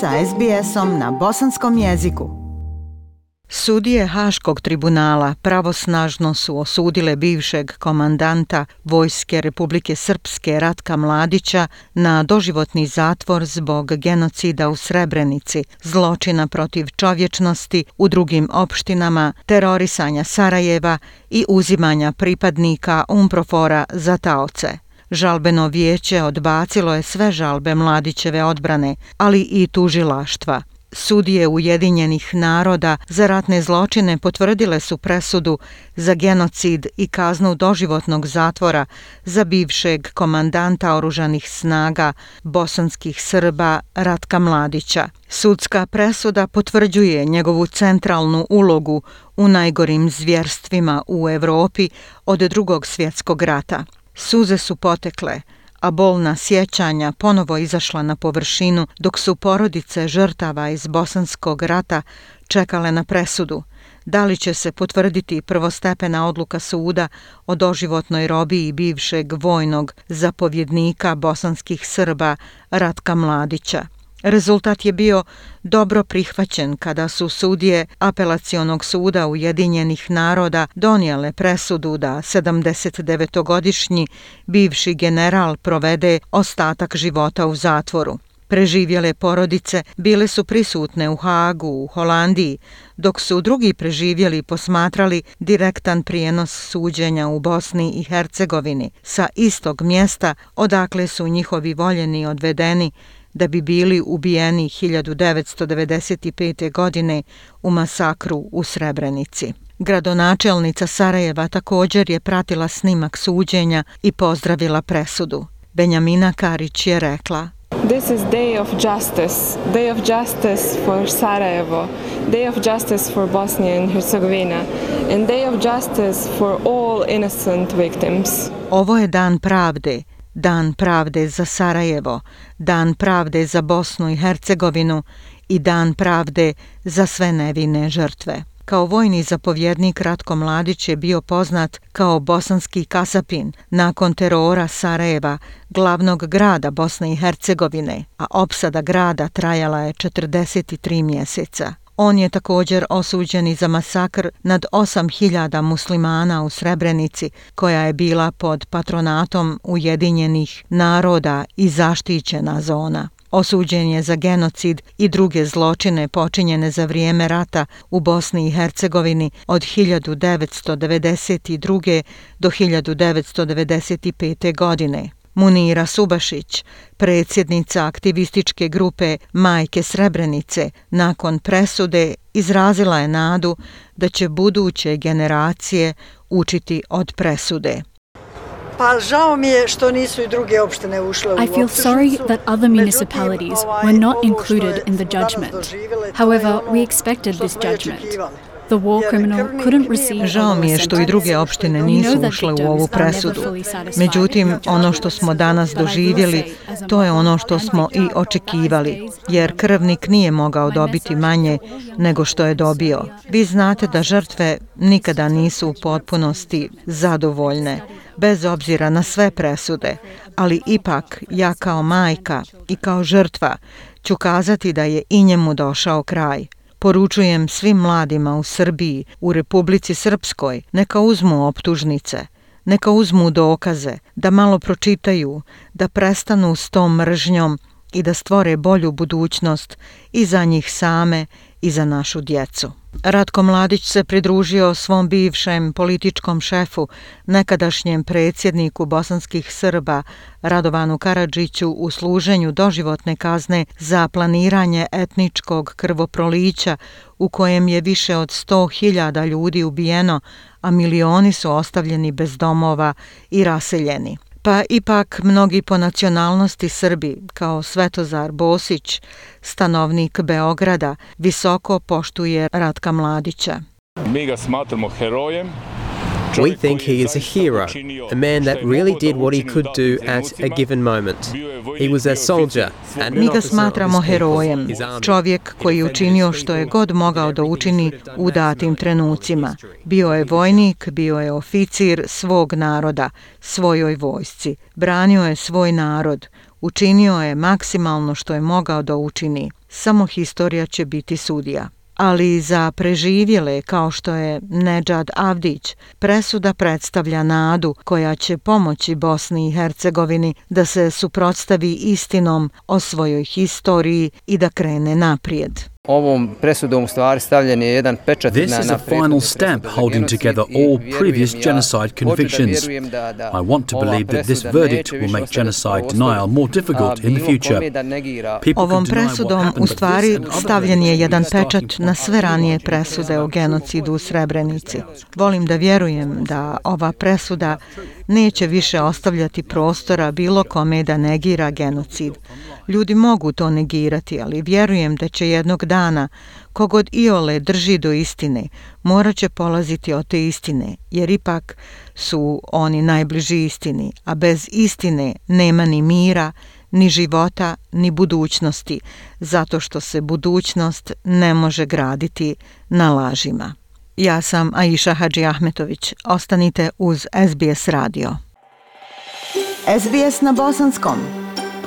sa SBS-om na bosanskom jeziku. Sudije Haškog tribunala pravosnažno su osudile bivšeg komandanta Vojske Republike Srpske Ratka Mladića na doživotni zatvor zbog genocida u Srebrenici, zločina protiv čovječnosti u drugim opštinama, terorisanja Sarajeva i uzimanja pripadnika Umprofora za taoce. Žalbeno vijeće odbacilo je sve žalbe mladićeve odbrane, ali i tužilaštva. Sudije Ujedinjenih naroda za ratne zločine potvrdile su presudu za genocid i kaznu doživotnog zatvora za bivšeg komandanta oružanih snaga bosanskih Srba Ratka Mladića. Sudska presuda potvrđuje njegovu centralnu ulogu u najgorim zvjerstvima u Evropi od drugog svjetskog rata. Suze su potekle, a bolna sjećanja ponovo izašla na površinu dok su porodice žrtava iz Bosanskog rata čekale na presudu. Da li će se potvrditi prvostepena odluka suda o doživotnoj robiji bivšeg vojnog zapovjednika bosanskih Srba Ratka Mladića? Rezultat je bio dobro prihvaćen kada su sudije apelacionog suda Ujedinjenih naroda donijele presudu da 79-godišnji bivši general provede ostatak života u zatvoru. Preživjele porodice bile su prisutne u Hagu, u Holandiji, dok su drugi preživjeli posmatrali direktan prijenos suđenja u Bosni i Hercegovini sa istog mjesta odakle su njihovi voljeni odvedeni da bi bili ubijeni 1995. godine u masakru u Srebrenici. Gradonačelnica Sarajeva također je pratila snimak suđenja i pozdravila presudu. Benjamina Karić je rekla This is day of justice, day of justice for Sarajevo, day of justice for Bosnia and Herzegovina, and day of justice for all innocent victims. Ovo je dan pravde, Dan pravde za Sarajevo, Dan pravde za Bosnu i Hercegovinu i Dan pravde za sve nevine žrtve. Kao vojni zapovjednik Ratko Mladić je bio poznat kao bosanski kasapin nakon terora Sarajeva, glavnog grada Bosne i Hercegovine, a opsada grada trajala je 43 mjeseca. On je također osuđen i za masakr nad 8000 muslimana u Srebrenici, koja je bila pod patronatom Ujedinjenih naroda i zaštićena zona. Osuđen je za genocid i druge zločine počinjene za vrijeme rata u Bosni i Hercegovini od 1992. do 1995. godine. Munira Subašić, predsjednica aktivističke grupe Majke Srebrenice, nakon presude izrazila je nadu da će buduće generacije učiti od presude. Pa žao mi je što nisu i druge opštine ušle u I feel sorry that other municipalities were not included in the judgment. However, we expected this judgment. Žao mi je što i druge opštine nisu ušle u ovu presudu. Međutim, ono što smo danas doživjeli, to je ono što smo i očekivali, jer krvnik nije mogao dobiti manje nego što je dobio. Vi znate da žrtve nikada nisu u potpunosti zadovoljne, bez obzira na sve presude, ali ipak ja kao majka i kao žrtva ću kazati da je i njemu došao kraj. Poručujem svim mladima u Srbiji, u Republici Srpskoj, neka uzmu optužnice, neka uzmu dokaze, da malo pročitaju, da prestanu s tom mržnjom i da stvore bolju budućnost i za njih same i za našu djecu. Ratko Mladić se pridružio svom bivšem političkom šefu, nekadašnjem predsjedniku bosanskih Srba Radovanu Karadžiću u služenju doživotne kazne za planiranje etničkog krvoprolića u kojem je više od 100.000 ljudi ubijeno, a milioni su ostavljeni bez domova i raseljeni. Pa ipak mnogi po nacionalnosti Srbi, kao Svetozar Bosić, stanovnik Beograda, visoko poštuje Ratka Mladića. Mi ga smatramo herojem We think he is a hero, a man that really did what he could do at a given moment. He was a soldier and Mi ga smatramo herojem, čovjek koji je učinio što je god mogao da učini u datim trenucima. Bio je vojnik, bio je oficir svog naroda, svojoj vojsci. Branio je svoj narod, učinio je maksimalno što je mogao da učini. Samo historija će biti sudija ali za preživjele kao što je Nedžad Avdić, presuda predstavlja nadu koja će pomoći Bosni i Hercegovini da se suprotstavi istinom o svojoj historiji i da krene naprijed. Ovom presudom u stvari stavljen je jedan pečat This is a final stamp holding together all previous genocide convictions. I want to believe that this verdict will make genocide denial more difficult in the future. Ovom presudom u stvari stavljen je jedan pečat na sve ranije presude o genocidu u Srebrenici. Volim da vjerujem da ova presuda neće više ostavljati prostora bilo kome da negira genocid. Ljudi mogu to negirati, ali vjerujem da će jednog dana, kogod Iole drži do istine, morat će polaziti od te istine, jer ipak su oni najbliži istini, a bez istine nema ni mira, ni života, ni budućnosti, zato što se budućnost ne može graditi na lažima. Ja sam Aisha Hadži Ahmetović. Ostanite uz SBS radio. SBS na bosanskom.